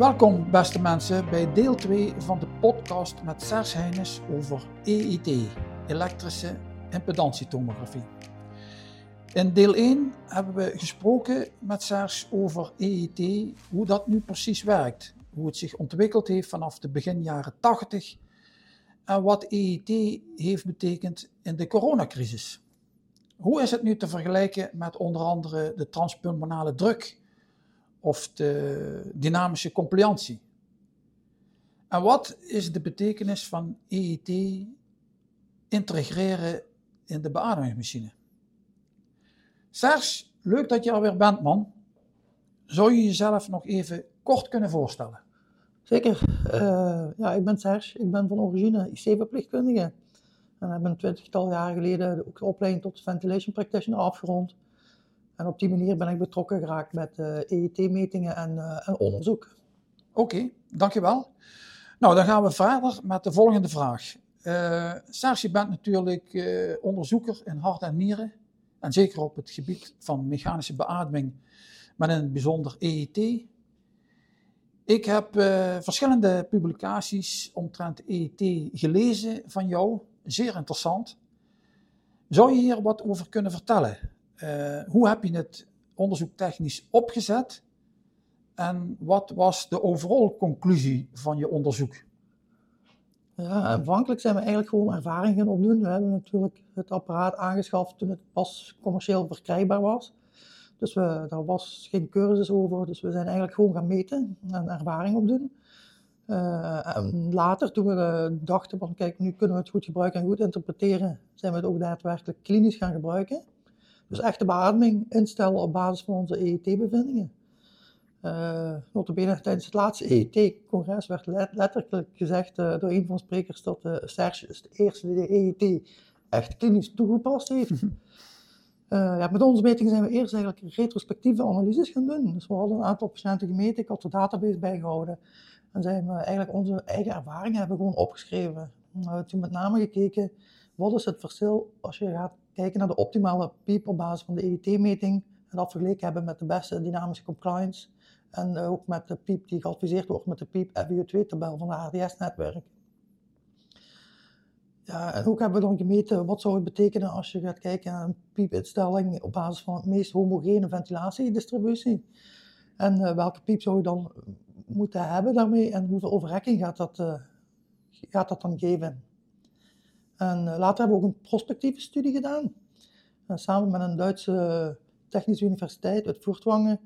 Welkom, beste mensen, bij deel 2 van de podcast met Serge Heines over EIT, elektrische impedantietomografie. In deel 1 hebben we gesproken met Serge over EIT, hoe dat nu precies werkt, hoe het zich ontwikkeld heeft vanaf de begin jaren 80 en wat EIT heeft betekend in de coronacrisis. Hoe is het nu te vergelijken met onder andere de transpulmonale druk of de dynamische compliantie? En wat is de betekenis van EIT integreren in de beademingsmachine? Serge, leuk dat je er weer bent, man. Zou je jezelf nog even kort kunnen voorstellen? Zeker. Uh, ja, ik ben Serge. Ik ben van origine IC-verpleegkundige. En heb een twintigtal jaar geleden ook de opleiding tot ventilation practitioner afgerond. En op die manier ben ik betrokken geraakt met uh, eh, EET-metingen en, uh, en, onderzoek. Oké, dankjewel. Nou, dan gaan we verder met de volgende vraag. Uh, Serge, je bent natuurlijk onderzoeker in hart en nieren. En zeker op het gebied van mechanische beademing, maar in het bijzonder EET. Ik heb verschillende publicaties omtrent EET gelezen van jou zeer interessant. Zou je hier wat over kunnen vertellen? Uh, hoe heb je het onderzoek technisch opgezet? En wat was de overal conclusie van je onderzoek? Ja, aanvankelijk zijn we eigenlijk gewoon ervaring gaan opdoen. We hebben natuurlijk het apparaat aangeschaft toen het pas commercieel verkrijgbaar was. Dus we, daar was geen cursus over, dus we zijn eigenlijk gewoon gaan meten en ervaring opdoen. En later, toen we uh, dachten van kijk, nu kunnen we het goed gebruiken en goed interpreteren, zijn we het ook daadwerkelijk klinisch gaan gebruiken. Dus echte beademing instellen op basis van onze EET-bevindingen. Uh, notabene tijdens het laatste EET-congres werd letterlijk gezegd door een van de sprekers dat uh, Serge is de eerste die de EET echt klinisch toegepast heeft. Uh, ja, met onze metingen zijn we eerst eigenlijk retrospectieve analyses gaan doen. Dus we hadden een aantal patiënten gemeten, ik had de database bijgehouden. En zijn we eigenlijk onze eigen ervaringen hebben gewoon opgeschreven. We hebben toen met name gekeken, wat is het verschil als je gaat kijken naar de optimale piep op basis van de EET-meting en dat vergeleken hebben met de beste dynamische compliance en uh, ook met de piep die geadviseerd wordt met de piep FIO2-tabel van de HDS-netwerk. Ja, en ook hebben we dan gemeten wat zou het betekenen als je gaat kijken naar een piepinstelling op basis van het meest homogene ventilatiedistributie. En uh, welke piep zou je dan moeten hebben daarmee en hoeveel overrekking gaat dat, uh, gaat dat dan geven. En uh, later hebben we ook een prospectieve studie gedaan, uh, samen met een Duitse technische universiteit uit Voertwangen.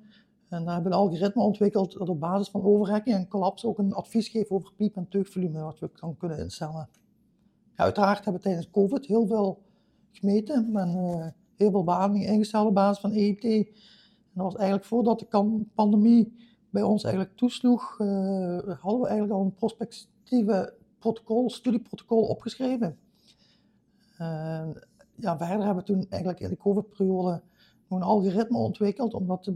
En daar hebben we een algoritme ontwikkeld dat op basis van overrekking en collapse ook een advies geeft over piep- en teugvolume, wat we dan kunnen instellen. Ja, uiteraard hebben we tijdens COVID heel veel gemeten en heel veel beademing ingesteld op basis van EET. En dat was eigenlijk voordat de pandemie bij ons eigenlijk toesloeg, uh, hadden we eigenlijk al een prospectieve protocol, studieprotocol opgeschreven. Uh, ja, verder hebben we toen eigenlijk in de COVID-periode een algoritme ontwikkeld, omdat de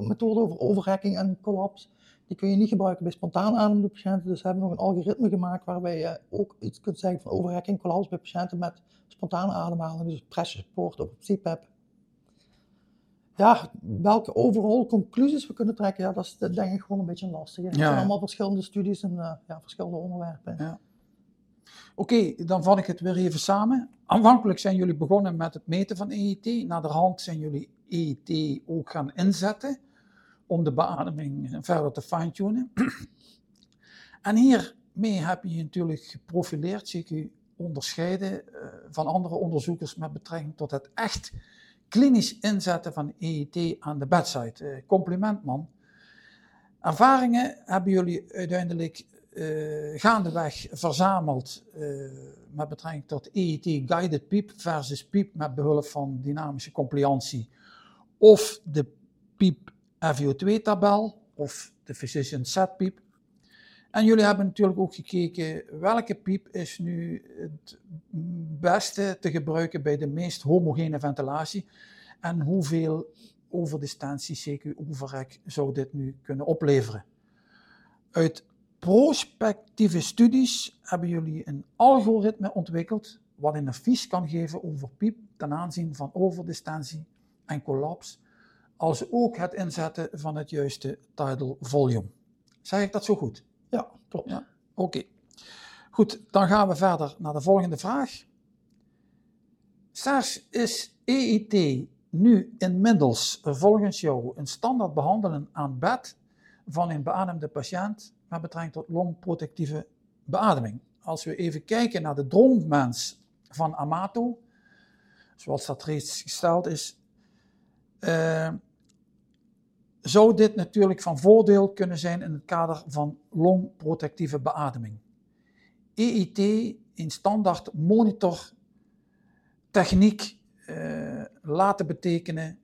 methode over overrekking en collapse, die kun je niet gebruiken bij spontaan ademende patiënten. Dus we hebben nog een algoritme gemaakt waarbij je ook iets kunt zeggen van overrekking collapse bij patiënten met spontane ademhaling, dus pressure support of CPAP ja, welke overal conclusies we kunnen trekken, ja, dat is denk ik gewoon een beetje lastig. Het zijn allemaal verschillende studies en uh, ja, verschillende onderwerpen. Ja. Oké, dan vat ik het weer even samen. Aanvankelijk zijn jullie begonnen met het meten van EET. Na de hand zijn jullie EET ook gaan inzetten om de beademing verder te fine-tunen. en hiermee heb je je natuurlijk geprofileerd, u onderscheiden uh, van andere onderzoekers met betrekking tot het echt klinisch inzetten van EET aan de bedside. Uh, compliment man. Ervaringen hebben jullie uiteindelijk uh, gaandeweg verzameld uh, met betrekking tot EET guided PEEP versus PEEP met behulp van dynamische compliantie of de PEEP FiO2 tabel of de physician set PEEP. En jullie hebben natuurlijk ook gekeken welke piep is nu het beste te gebruiken bij de meest homogene ventilatie en hoeveel overdistantie, CQ-overrek zou dit nu kunnen opleveren. Uit prospectieve studies hebben jullie een algoritme ontwikkeld wat een advies kan geven over piep ten aanzien van overdistantie en collapse, als ook het inzetten van het juiste tidal volume. Zeg ik dat zo goed? Ja, klopt. Ja. Oké. Goed, dan gaan we verder naar de volgende vraag. SARS is EIT nu inmiddels volgens jou een standaard behandelen aan bed van een beademde patiënt met betrekking tot longprotectieve beademing. Als we even kijken naar de droommens van Amato, zoals dat reeds gesteld is, uh, zou dit natuurlijk van voordeel kunnen zijn in het kader van longprotectieve beademing. EIT, een standaard monitortechniek, uh, laten betekenen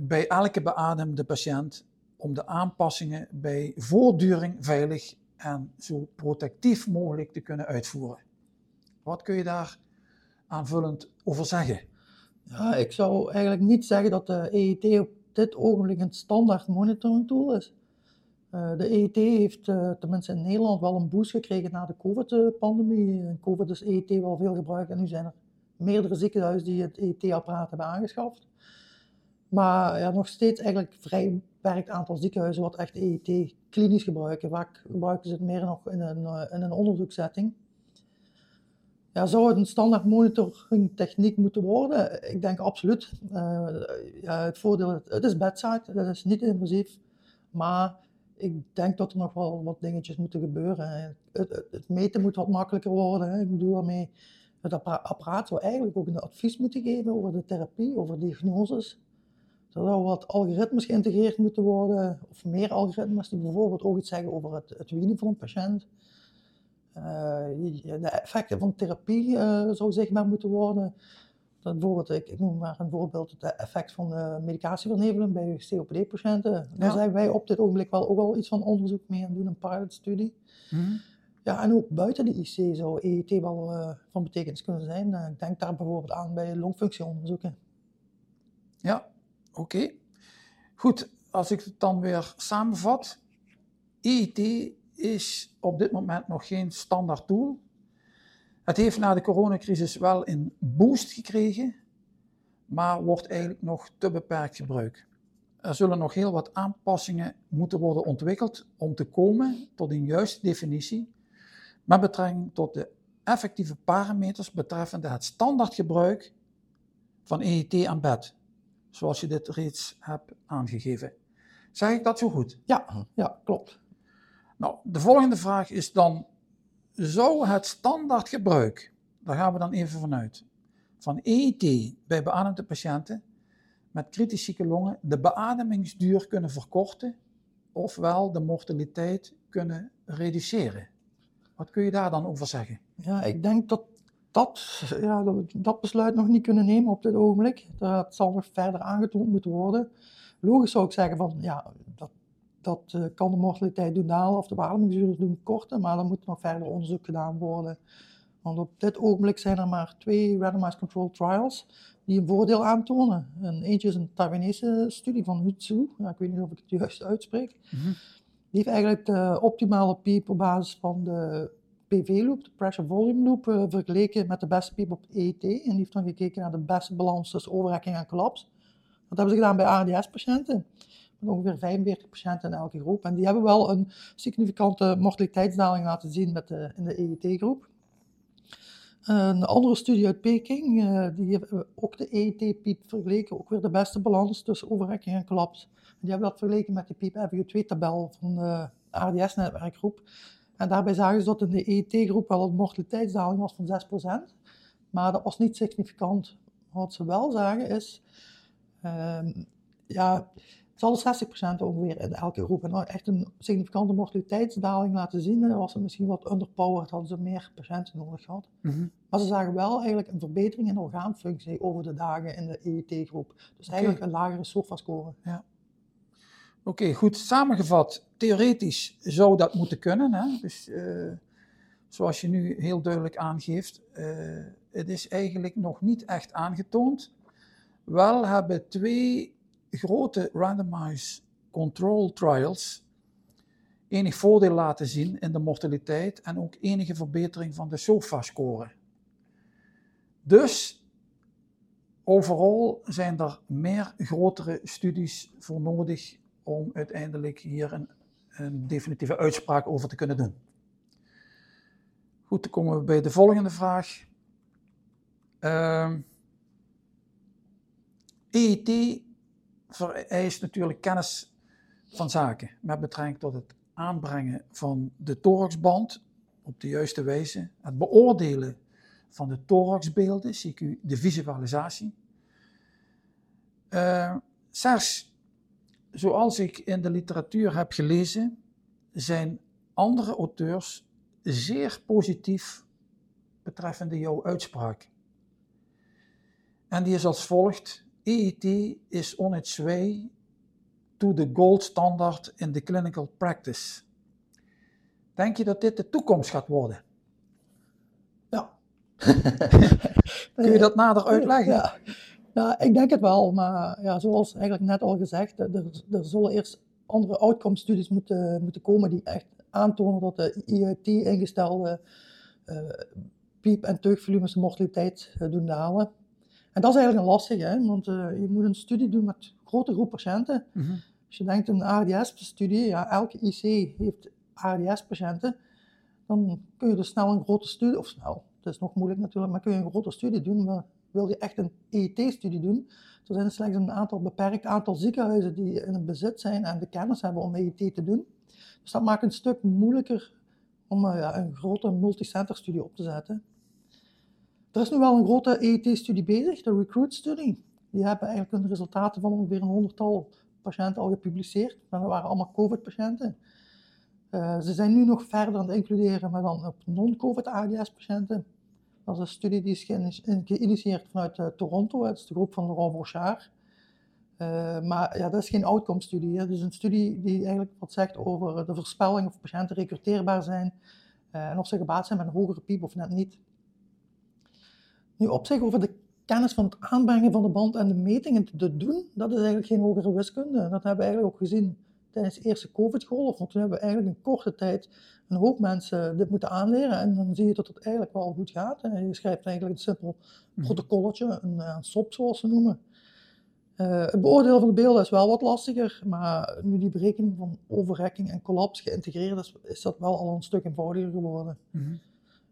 bij elke beademde patiënt om de aanpassingen bij voortduring veilig en zo protectief mogelijk te kunnen uitvoeren. Wat kun je daar aanvullend over zeggen? Ja, ik zou eigenlijk niet zeggen dat de EIT op dit ogenblik een standaard monitoring tool is. Uh, de EIT heeft uh, tenminste in Nederland wel een boost gekregen na de COVID-pandemie. COVID is EIT wel veel gebruikt en nu zijn er meerdere ziekenhuizen die het EIT-apparaat hebben aangeschaft. Maar ja, nog steeds eigenlijk vrij beperkt aantal ziekenhuizen wat echt EIT klinisch gebruiken. Vaak gebruiken ze het meer nog in een, uh, in een onderzoeksetting. Ja, zou het een standaard monitoring techniek moeten worden? Ik denk absoluut. Uh, ja, het voordeel, het is bedside, dat is niet invasief. Maar ik denk dat er nog wel wat dingetjes moeten gebeuren. Het, het, meten moet wat makkelijker worden. Ik bedoel daarmee, het apparaat eigenlijk ook een advies moeten geven over de therapie, over diagnoses. Er zou wat algoritmes geïntegreerd moeten worden, of meer algoritmes die bijvoorbeeld ook iets zeggen over het, het van een patiënt. Uh, de effecten van therapie uh, zou zichtbaar moeten worden. Dat bijvoorbeeld, ik, ik, noem maar een voorbeeld, het effect van uh, medicatieverneveling bij COPD-patiënten. Ja. Daar zijn wij op dit ogenblik wel ook wel iets van onderzoek mee aan doen, een pilotstudie. Mm. Ja, en ook buiten de IC zou EET wel van betekenis kunnen zijn. ik denk daar bijvoorbeeld aan bij longfunctieonderzoeken. Ja, oké. Goed, als ik het dan weer samenvat. EET is op dit moment nog geen standaard tool. Het heeft na de coronacrisis wel een boost gekregen, maar wordt eigenlijk nog te beperkt gebruikt. Er zullen nog heel wat aanpassingen moeten worden ontwikkeld om te komen tot een juiste definitie met betrekking tot de effectieve parameters betreffende het standaardgebruik van EET aan bed, zoals je dit reeds hebt aangegeven. Zeg ik dat zo goed? Ja, ja klopt. Nou, de volgende vraag is dan, zou het standaardgebruik, daar gaan we dan even vanuit, van EET bij beademde patiënten met kritisch zieke longen de beademingsduur kunnen verkorten, ofwel de mortaliteit kunnen reduceren? Wat kun je daar dan over zeggen? Ja, ik denk dat dat, ja, dat, dat besluit nog niet kunnen nemen op dit ogenblik. Dat zal nog verder aangetoond moeten worden. Logisch zou ik zeggen van, ja, dat dat uh, kan de mortaliteit doen dalen of de beademingsduur doen korten, maar dan moet nog verder onderzoek gedaan worden. Want op dit ogenblik zijn er maar twee randomized controlled trials die een voordeel aantonen. En eentje is een Taiwanese studie van Hutsu, ja, ik weet niet of ik het juist uitspreek. Mm -hmm. Die heeft eigenlijk de optimale piep op basis van de PV-loop, de pressure volume loop, uh, vergeleken met de beste piep op ET. En die heeft dan gekeken naar de beste balans tussen overrekking en kollaps. Dat hebben ze gedaan bij ARDS-patiënten ongeveer 45 patiënten in elke groep. En die hebben wel een significante mortaliteitsdaling laten zien met de, in de EET-groep. Een andere studie uit Peking, uh, die heeft ook de EET-piep vergeleken, ook weer de beste balans tussen overrekking en kollaps. Die hebben dat vergeleken met de piep FU2-tabel van de ARDS-netwerkgroep. En daarbij zagen ze dat in de EET-groep wel een mortaliteitsdaling was van 6%, maar dat was niet significant. Wat ze wel zagen is, uh, ja, zal 60% ongeveer in elke groep. En echt een significante mortaliteitsdaling laten zien. Dan was het misschien wat underpowered, hadden ze meer patiënten nodig gehad. Mm -hmm. Maar ze zagen wel eigenlijk een verbetering in orgaanfunctie over de dagen in de EET-groep. Dus okay. eigenlijk een lagere SOFA-score. Ja. Oké, goed samengevat. Theoretisch zou dat moeten kunnen. Hè? Dus uh, zoals je nu heel duidelijk aangeeft, uh, het is eigenlijk nog niet echt aangetoond. Wel hebben twee grote randomized control trials enig voordeel laten zien in de mortaliteit en ook enige verbetering van de SOFA-score. Dus overal zijn er meer grotere studies voor nodig om uiteindelijk hier een een definitieve uitspraak over te kunnen doen. Goed, dan komen we bij de volgende vraag. EET e vereist natuurlijk kennis van zaken met betrekking tot het aanbrengen van de thoraxband op de juiste wijze, het beoordelen van de thoraxbeelden, CQ, de visualisatie. Uh, zoals ik in de literatuur heb gelezen, zijn andere auteurs zeer positief betreffende jouw uitspraak. En die is als volgt: EET is on its way to the gold standard in the clinical practice. Denk je dat dit de toekomst gaat worden? Ja. Kun je dat nader uitleggen? Ja. Ja, ik denk het wel, maar ja, zoals eigenlijk net al gezegd, er, er zullen eerst andere outcome studies moeten, moeten komen die echt aantonen dat de IUT ingestelde uh, piep- en teugvolumes de mortaliteit uh, doen dalen. En dat is eigenlijk een lastige, hè? want uh, je moet een studie doen met grote groep patiënten. Mm -hmm. Als je denkt een ARDS-studie, ja, elke IC heeft ARDS-patiënten, dan kun je dus snel een grote studie, of snel, het is nog moeilijk natuurlijk, maar kun je een grote studie doen. Maar wil je echt een EET-studie doen, er zijn slechts een aantal beperkt aantal ziekenhuizen die in het bezit zijn en de kennis hebben om EET te doen. Dus dat maakt het een stuk moeilijker om uh, ja, een grote multicenter-studie op te zetten. Er is nu wel een grote EET-studie bezig, de Recruit-studie. Die hebben eigenlijk de resultaten van ongeveer een honderdtal patiënten al gepubliceerd. Dat waren allemaal COVID-patiënten. Uh, ze zijn nu nog verder aan het includeren, maar dan op non-COVID ARDS-patiënten. Dat is een studie die is geïnitieerd vanuit uh, Toronto, dat is de groep van Laurent Brochard. Uh, maar ja, dat is geen outcome-studie. Dat is een studie die eigenlijk wat zegt over de voorspelling of patiënten recruteerbaar zijn en of ze gebaat zijn met een hogere piep of net niet. Nu op zich over de kennis van het aanbrengen van de band en de metingen te doen, dat is eigenlijk geen hogere wiskunde. Dat hebben we eigenlijk ook gezien tijdens de eerste COVID-golf. Want toen hebben we eigenlijk in korte tijd een hoop mensen dit moeten aanleren. En dan zie je dat het eigenlijk wel goed gaat. En je schrijft eigenlijk een simpel mhm. protocolletje, een, een SOP zoals ze noemen. Uh, het beoordelen van de beelden is wel wat lastiger, maar nu die berekening van overrekking en collapse geïntegreerd is, is dat wel al een stuk eenvoudiger geworden. Mm -hmm.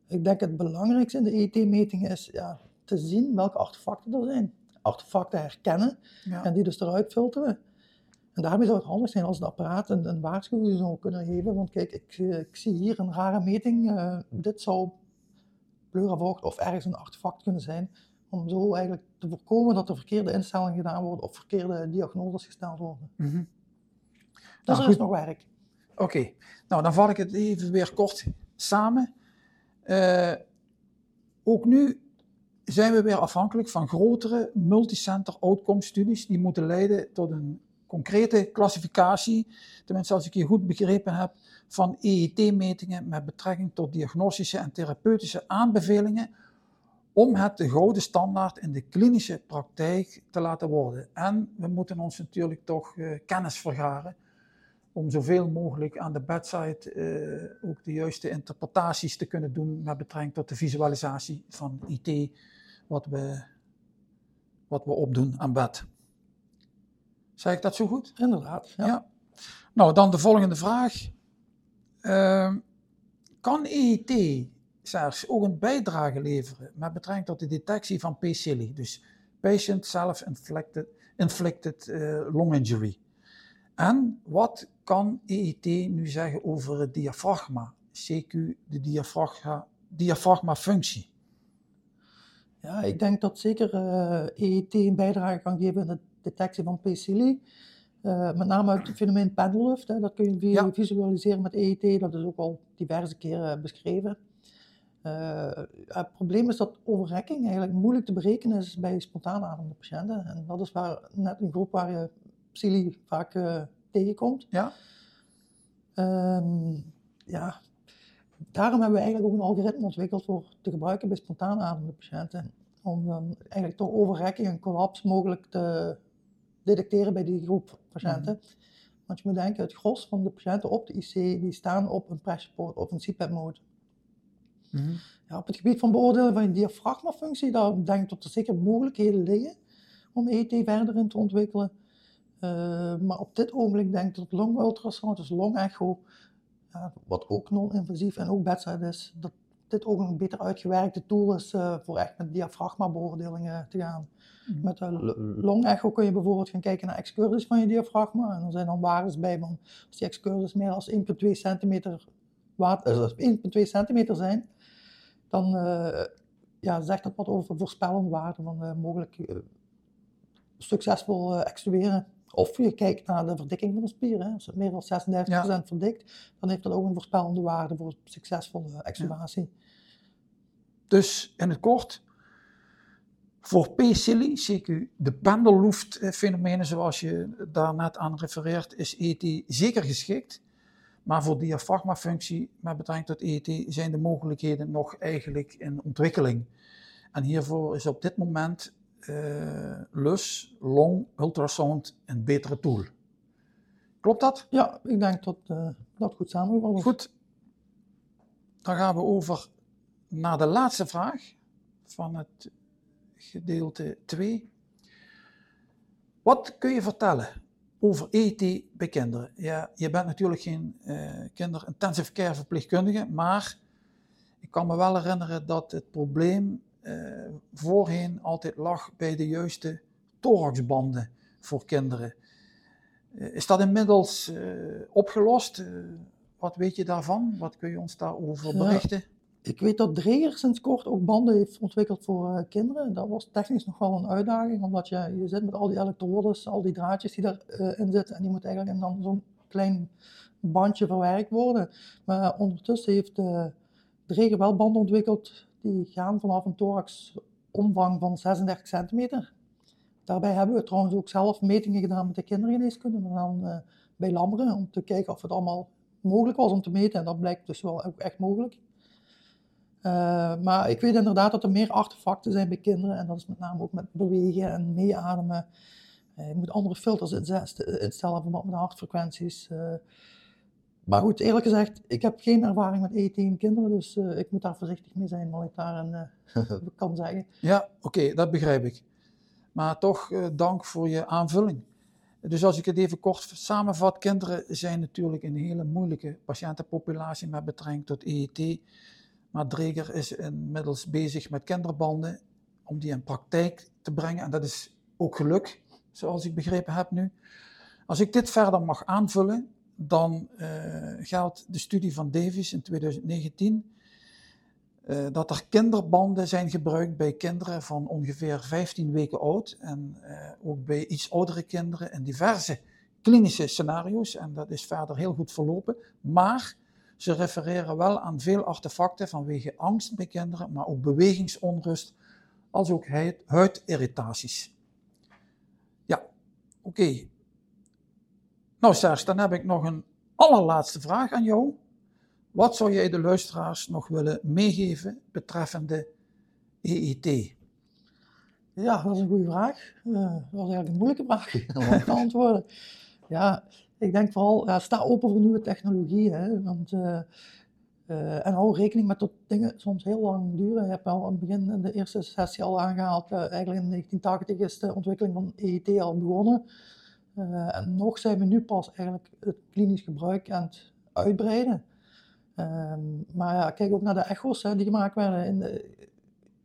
Ik denk het belangrijkste in de ET-metingen is ja, te zien welke artefacten er zijn. Artefacten herkennen ja. en die dus eruit filteren. En daarmee zou het handig zijn als het apparaat een, een waarschuwing zou kunnen geven. Want kijk, ik, ik zie hier een rare meting. Uh, dit zou pleuravocht of ergens een artefact kunnen zijn. Om zo eigenlijk te voorkomen dat er verkeerde instellingen gedaan worden of verkeerde diagnoses gesteld worden. Mm -hmm. Dus nou, er is nog werk. Oké, okay. nou dan val ik het even weer kort samen. Uh, ook nu zijn we weer afhankelijk van grotere multicenter outcome studies die moeten leiden tot een concrete klassificatie, tenminste als ik je goed begrepen heb, van EET-metingen met betrekking tot diagnostische en therapeutische aanbevelingen om het de gouden standaard in de klinische praktijk te laten worden. En we moeten ons natuurlijk toch uh, kennis vergaren om zoveel mogelijk aan de bedside uh, ook de juiste interpretaties te kunnen doen met betrekking tot de visualisatie van IT wat we, wat we opdoen aan bed. Zeg ik dat zo goed? Inderdaad. Ja. Nou, dan de volgende vraag. Uh, kan EET zelfs ook een bijdrage leveren met betrekking tot de detectie van PCLI, dus Patient Self-Inflicted inflicted, uh, Lung Injury? En wat kan EET nu zeggen over het diafragma, CQ, de diafragma, diafragma-functie? Ja, ik denk dat zeker uh, eh, EET een bijdrage kan geven detectie van PCLI. Uh, met name het fenomeen pendellucht, hè, dat kun je ja. visualiseren met EET, dat is ook al diverse keren beschreven. Uh, het probleem is dat overrekking eigenlijk moeilijk te berekenen is bij spontaan ademende patiënten. En dat is waar, net een groep waar je PCLI vaak uh, tegenkomt. Ja. Um, ja, daarom hebben we eigenlijk ook een algoritme ontwikkeld voor te gebruiken bij spontaan ademende patiënten. Om dan eigenlijk toch overrekking en collaps mogelijk te detecteren bij die groep patiënten. Mm Want je moet denken, het gros van de patiënten op de IC, die staan op een pressure of een CPAP mode. Mm ja, op het gebied van beoordelen van je diafragmafunctie, daar denk ik dat er zeker mogelijkheden liggen om ET verder in te ontwikkelen. Uh, maar op dit ogenblik denk ik dat long-ultrasound, dus long-echo, uh, wat ook non-invasief en ook bedside is, dat dit ook een beter uitgewerkte tool is uh, voor echt met diafragma-beoordelingen te gaan. Mm. Met een long-echo kun je bijvoorbeeld gaan kijken naar excursies van je diafragma. En er zijn dan waardes bij van als die excursies meer dan 1,2 centimeter, water, 1,2 centimeter zijn, dan ja, zegt dat wat over voorspellende waarden van mogelijk succesvol extueren. Of je kijkt naar de verdikking van de spier. Hè. Als het meer dan 36% verdikt, dan heeft dat ook een voorspellende waarde voor succesvolle extubatie. Dus in het kort, voor P-Silly, CQ, de pendelloeft-fenomenen zoals je daar net aan refereert, is ET zeker geschikt. Maar voor diafragmafunctie met betrekking tot ET zijn de mogelijkheden nog eigenlijk in ontwikkeling. En hiervoor is op dit moment uh, LUS, long ultrasound een betere tool. Klopt dat? Ja, ik denk dat uh, dat goed samenvalt. Goed. Dan gaan we over naar de laatste vraag van het gedeelte 2. Wat kun je vertellen over ET bij kinderen? Ja, je bent natuurlijk geen uh, kinder-intensive care verpleegkundige, maar ik kan me wel herinneren dat het probleem uh, voorheen altijd lag bij de juiste thoraxbanden voor kinderen. Uh, is dat inmiddels uh, opgelost? wat weet je daarvan? Wat kun je ons daarover berichten? ik weet dat Dreger sinds kort ook banden heeft ontwikkeld voor kinderen. Dat was technisch nog wel een uitdaging, omdat je, je zit met al die elektrodes, al die draadjes die erin zitten, en die moeten eigenlijk in dan zo'n klein bandje verwerkt worden. Maar ondertussen heeft Dreger wel banden ontwikkeld die gaan vanaf een thoraxomvang van 36 centimeter. Daarbij hebben we trouwens ook zelf metingen gedaan met de kindergeneeskunde, maar dan uh, bij Lammeren, om te kijken of het allemaal mogelijk was om te meten. En dat blijkt dus wel ook echt mogelijk. Uh, maar ik weet inderdaad dat er meer artefacten zijn bij kinderen. En dat is met name ook met bewegen en meeademen. Uh, je moet andere filters instellen, voor met hartfrequenties. Maar goed, eerlijk gezegd, ik heb geen ervaring met eten in kinderen, dus uh, ik moet daar voorzichtig mee zijn wat ik daar uh, kan zeggen. Ja, oké, dat begrijp ik. Maar toch uh, dank voor je aanvulling. Dus als ik het even kort samenvat, kinderen zijn natuurlijk een hele moeilijke patiëntenpopulatie met betrekking tot EET. Maar Dreger is inmiddels bezig met kinderbanden om die in praktijk te brengen. En dat is ook geluk, zoals ik begrepen heb nu. Als ik dit verder mag aanvullen, dan uh, geldt de studie van Davis in 2019 uh, dat er kinderbanden zijn gebruikt bij kinderen van ongeveer 15 weken oud en uh, ook bij iets oudere kinderen in diverse klinische scenario's. En dat is verder heel goed verlopen. Maar ze refereren wel aan veel artefacten vanwege angst bij kinderen, maar ook bewegingsonrust, als ook huidirritaties. Ja, oké. Nou Serge, dan heb ik nog een allerlaatste vraag aan jou. Wat zou jij de luisteraars nog willen meegeven betreffende EET? Ja, dat is een goede vraag. Uh, dat was eigenlijk een moeilijke vraag om te antwoorden. Ja, ik denk vooral, ja, sta open voor nieuwe technologieën. Want, uh, uh, en hou rekening met dat dingen soms heel lang duren. Je hebt al aan het begin in de eerste sessie al aangehaald, eigenlijk in 1980 is de ontwikkeling van EET al begonnen. Uh, en nog zijn we nu pas eigenlijk het klinisch gebruik aan het uitbreiden. Um, maar ja, kijk ook naar de echo's hè, die gemaakt werden. In de,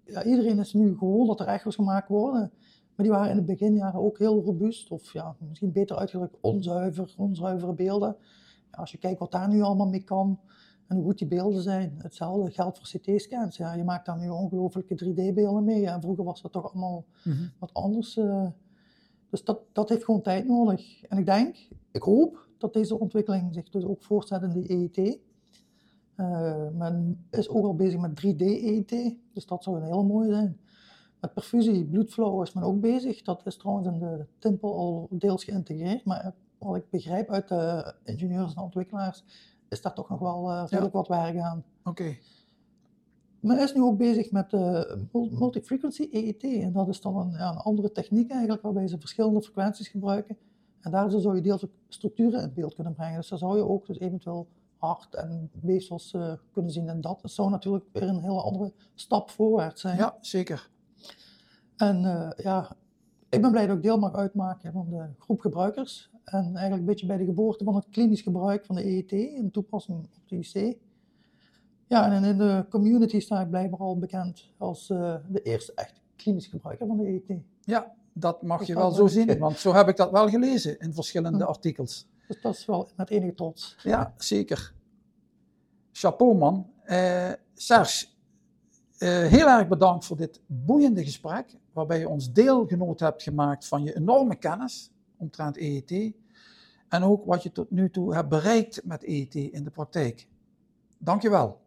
ja, iedereen is nu gewoon dat er echo's gemaakt worden. Maar die waren in de beginjaren ook heel robuust. Of ja, misschien beter uitgedrukt, onzuiver, onzuivere beelden. Ja, als je kijkt wat daar nu allemaal mee kan en hoe goed die beelden zijn. Hetzelfde geldt voor CT-scans. Ja, je maakt daar nu ongelooflijke 3D-beelden mee. En vroeger was dat toch allemaal mm -hmm. wat anders. Uh, dus dat, dat heeft gewoon tijd nodig. En ik denk, ik hoop dat deze ontwikkeling zich dus ook voortzet in de EET. Uh, men is ook al bezig met 3D-EET, dus dat zou een hele mooie zijn. Met perfusie, bloedflow is men ook bezig. Dat is trouwens in de Timpel al deels geïntegreerd. Maar wat ik begrijp uit de ingenieurs en ontwikkelaars, is daar toch nog wel uh, redelijk ja. wat werk aan. Oké. Okay. Men is nu ook bezig met uh, multi-frequency EET. En dat is dan een, ja, een, andere techniek eigenlijk, waarbij ze verschillende frequenties gebruiken. En daar zou je deels ook structuren in beeld kunnen brengen. Dus daar zou je ook dus eventueel hart en weefsels uh, kunnen zien. En dat zou natuurlijk weer een hele andere stap voorwaarts zijn. Ja, zeker. En uh, ja, Ik ben blij dat ik deel mag uitmaken van de groep gebruikers. En eigenlijk een beetje bij de geboorte van het klinisch gebruik van de EET in toepassing op de IC. Ja, en in de community sta ik blijkbaar al bekend als uh, de eerste echt klinisch gebruiker van de EET. Ja, dat mag je wel zo zien, want zo heb ik dat wel gelezen in verschillende artikels. Dus dat is wel met enige trots. Ja, zeker. Chapeau man. Uh, Serge, uh, heel erg bedankt voor dit boeiende gesprek, waarbij je ons deelgenoot hebt gemaakt van je enorme kennis omtrent EET en ook wat je tot nu toe hebt bereikt met EET in de praktijk. Dankjewel.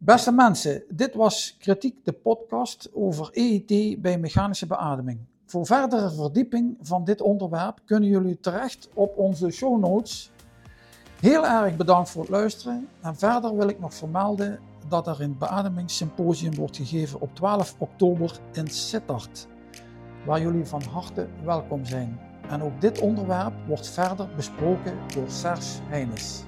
Beste mensen, dit was Kritiek de podcast over EET bij mechanische beademing. Voor verdere verdieping van dit onderwerp kunnen jullie terecht op onze show notes. Heel erg bedankt voor het luisteren en verder wil ik nog vermelden dat er een beademingssymposium wordt gegeven op 12 oktober in Sittard, waar jullie van harte welkom zijn. En ook dit onderwerp wordt verder besproken door Serge Heines.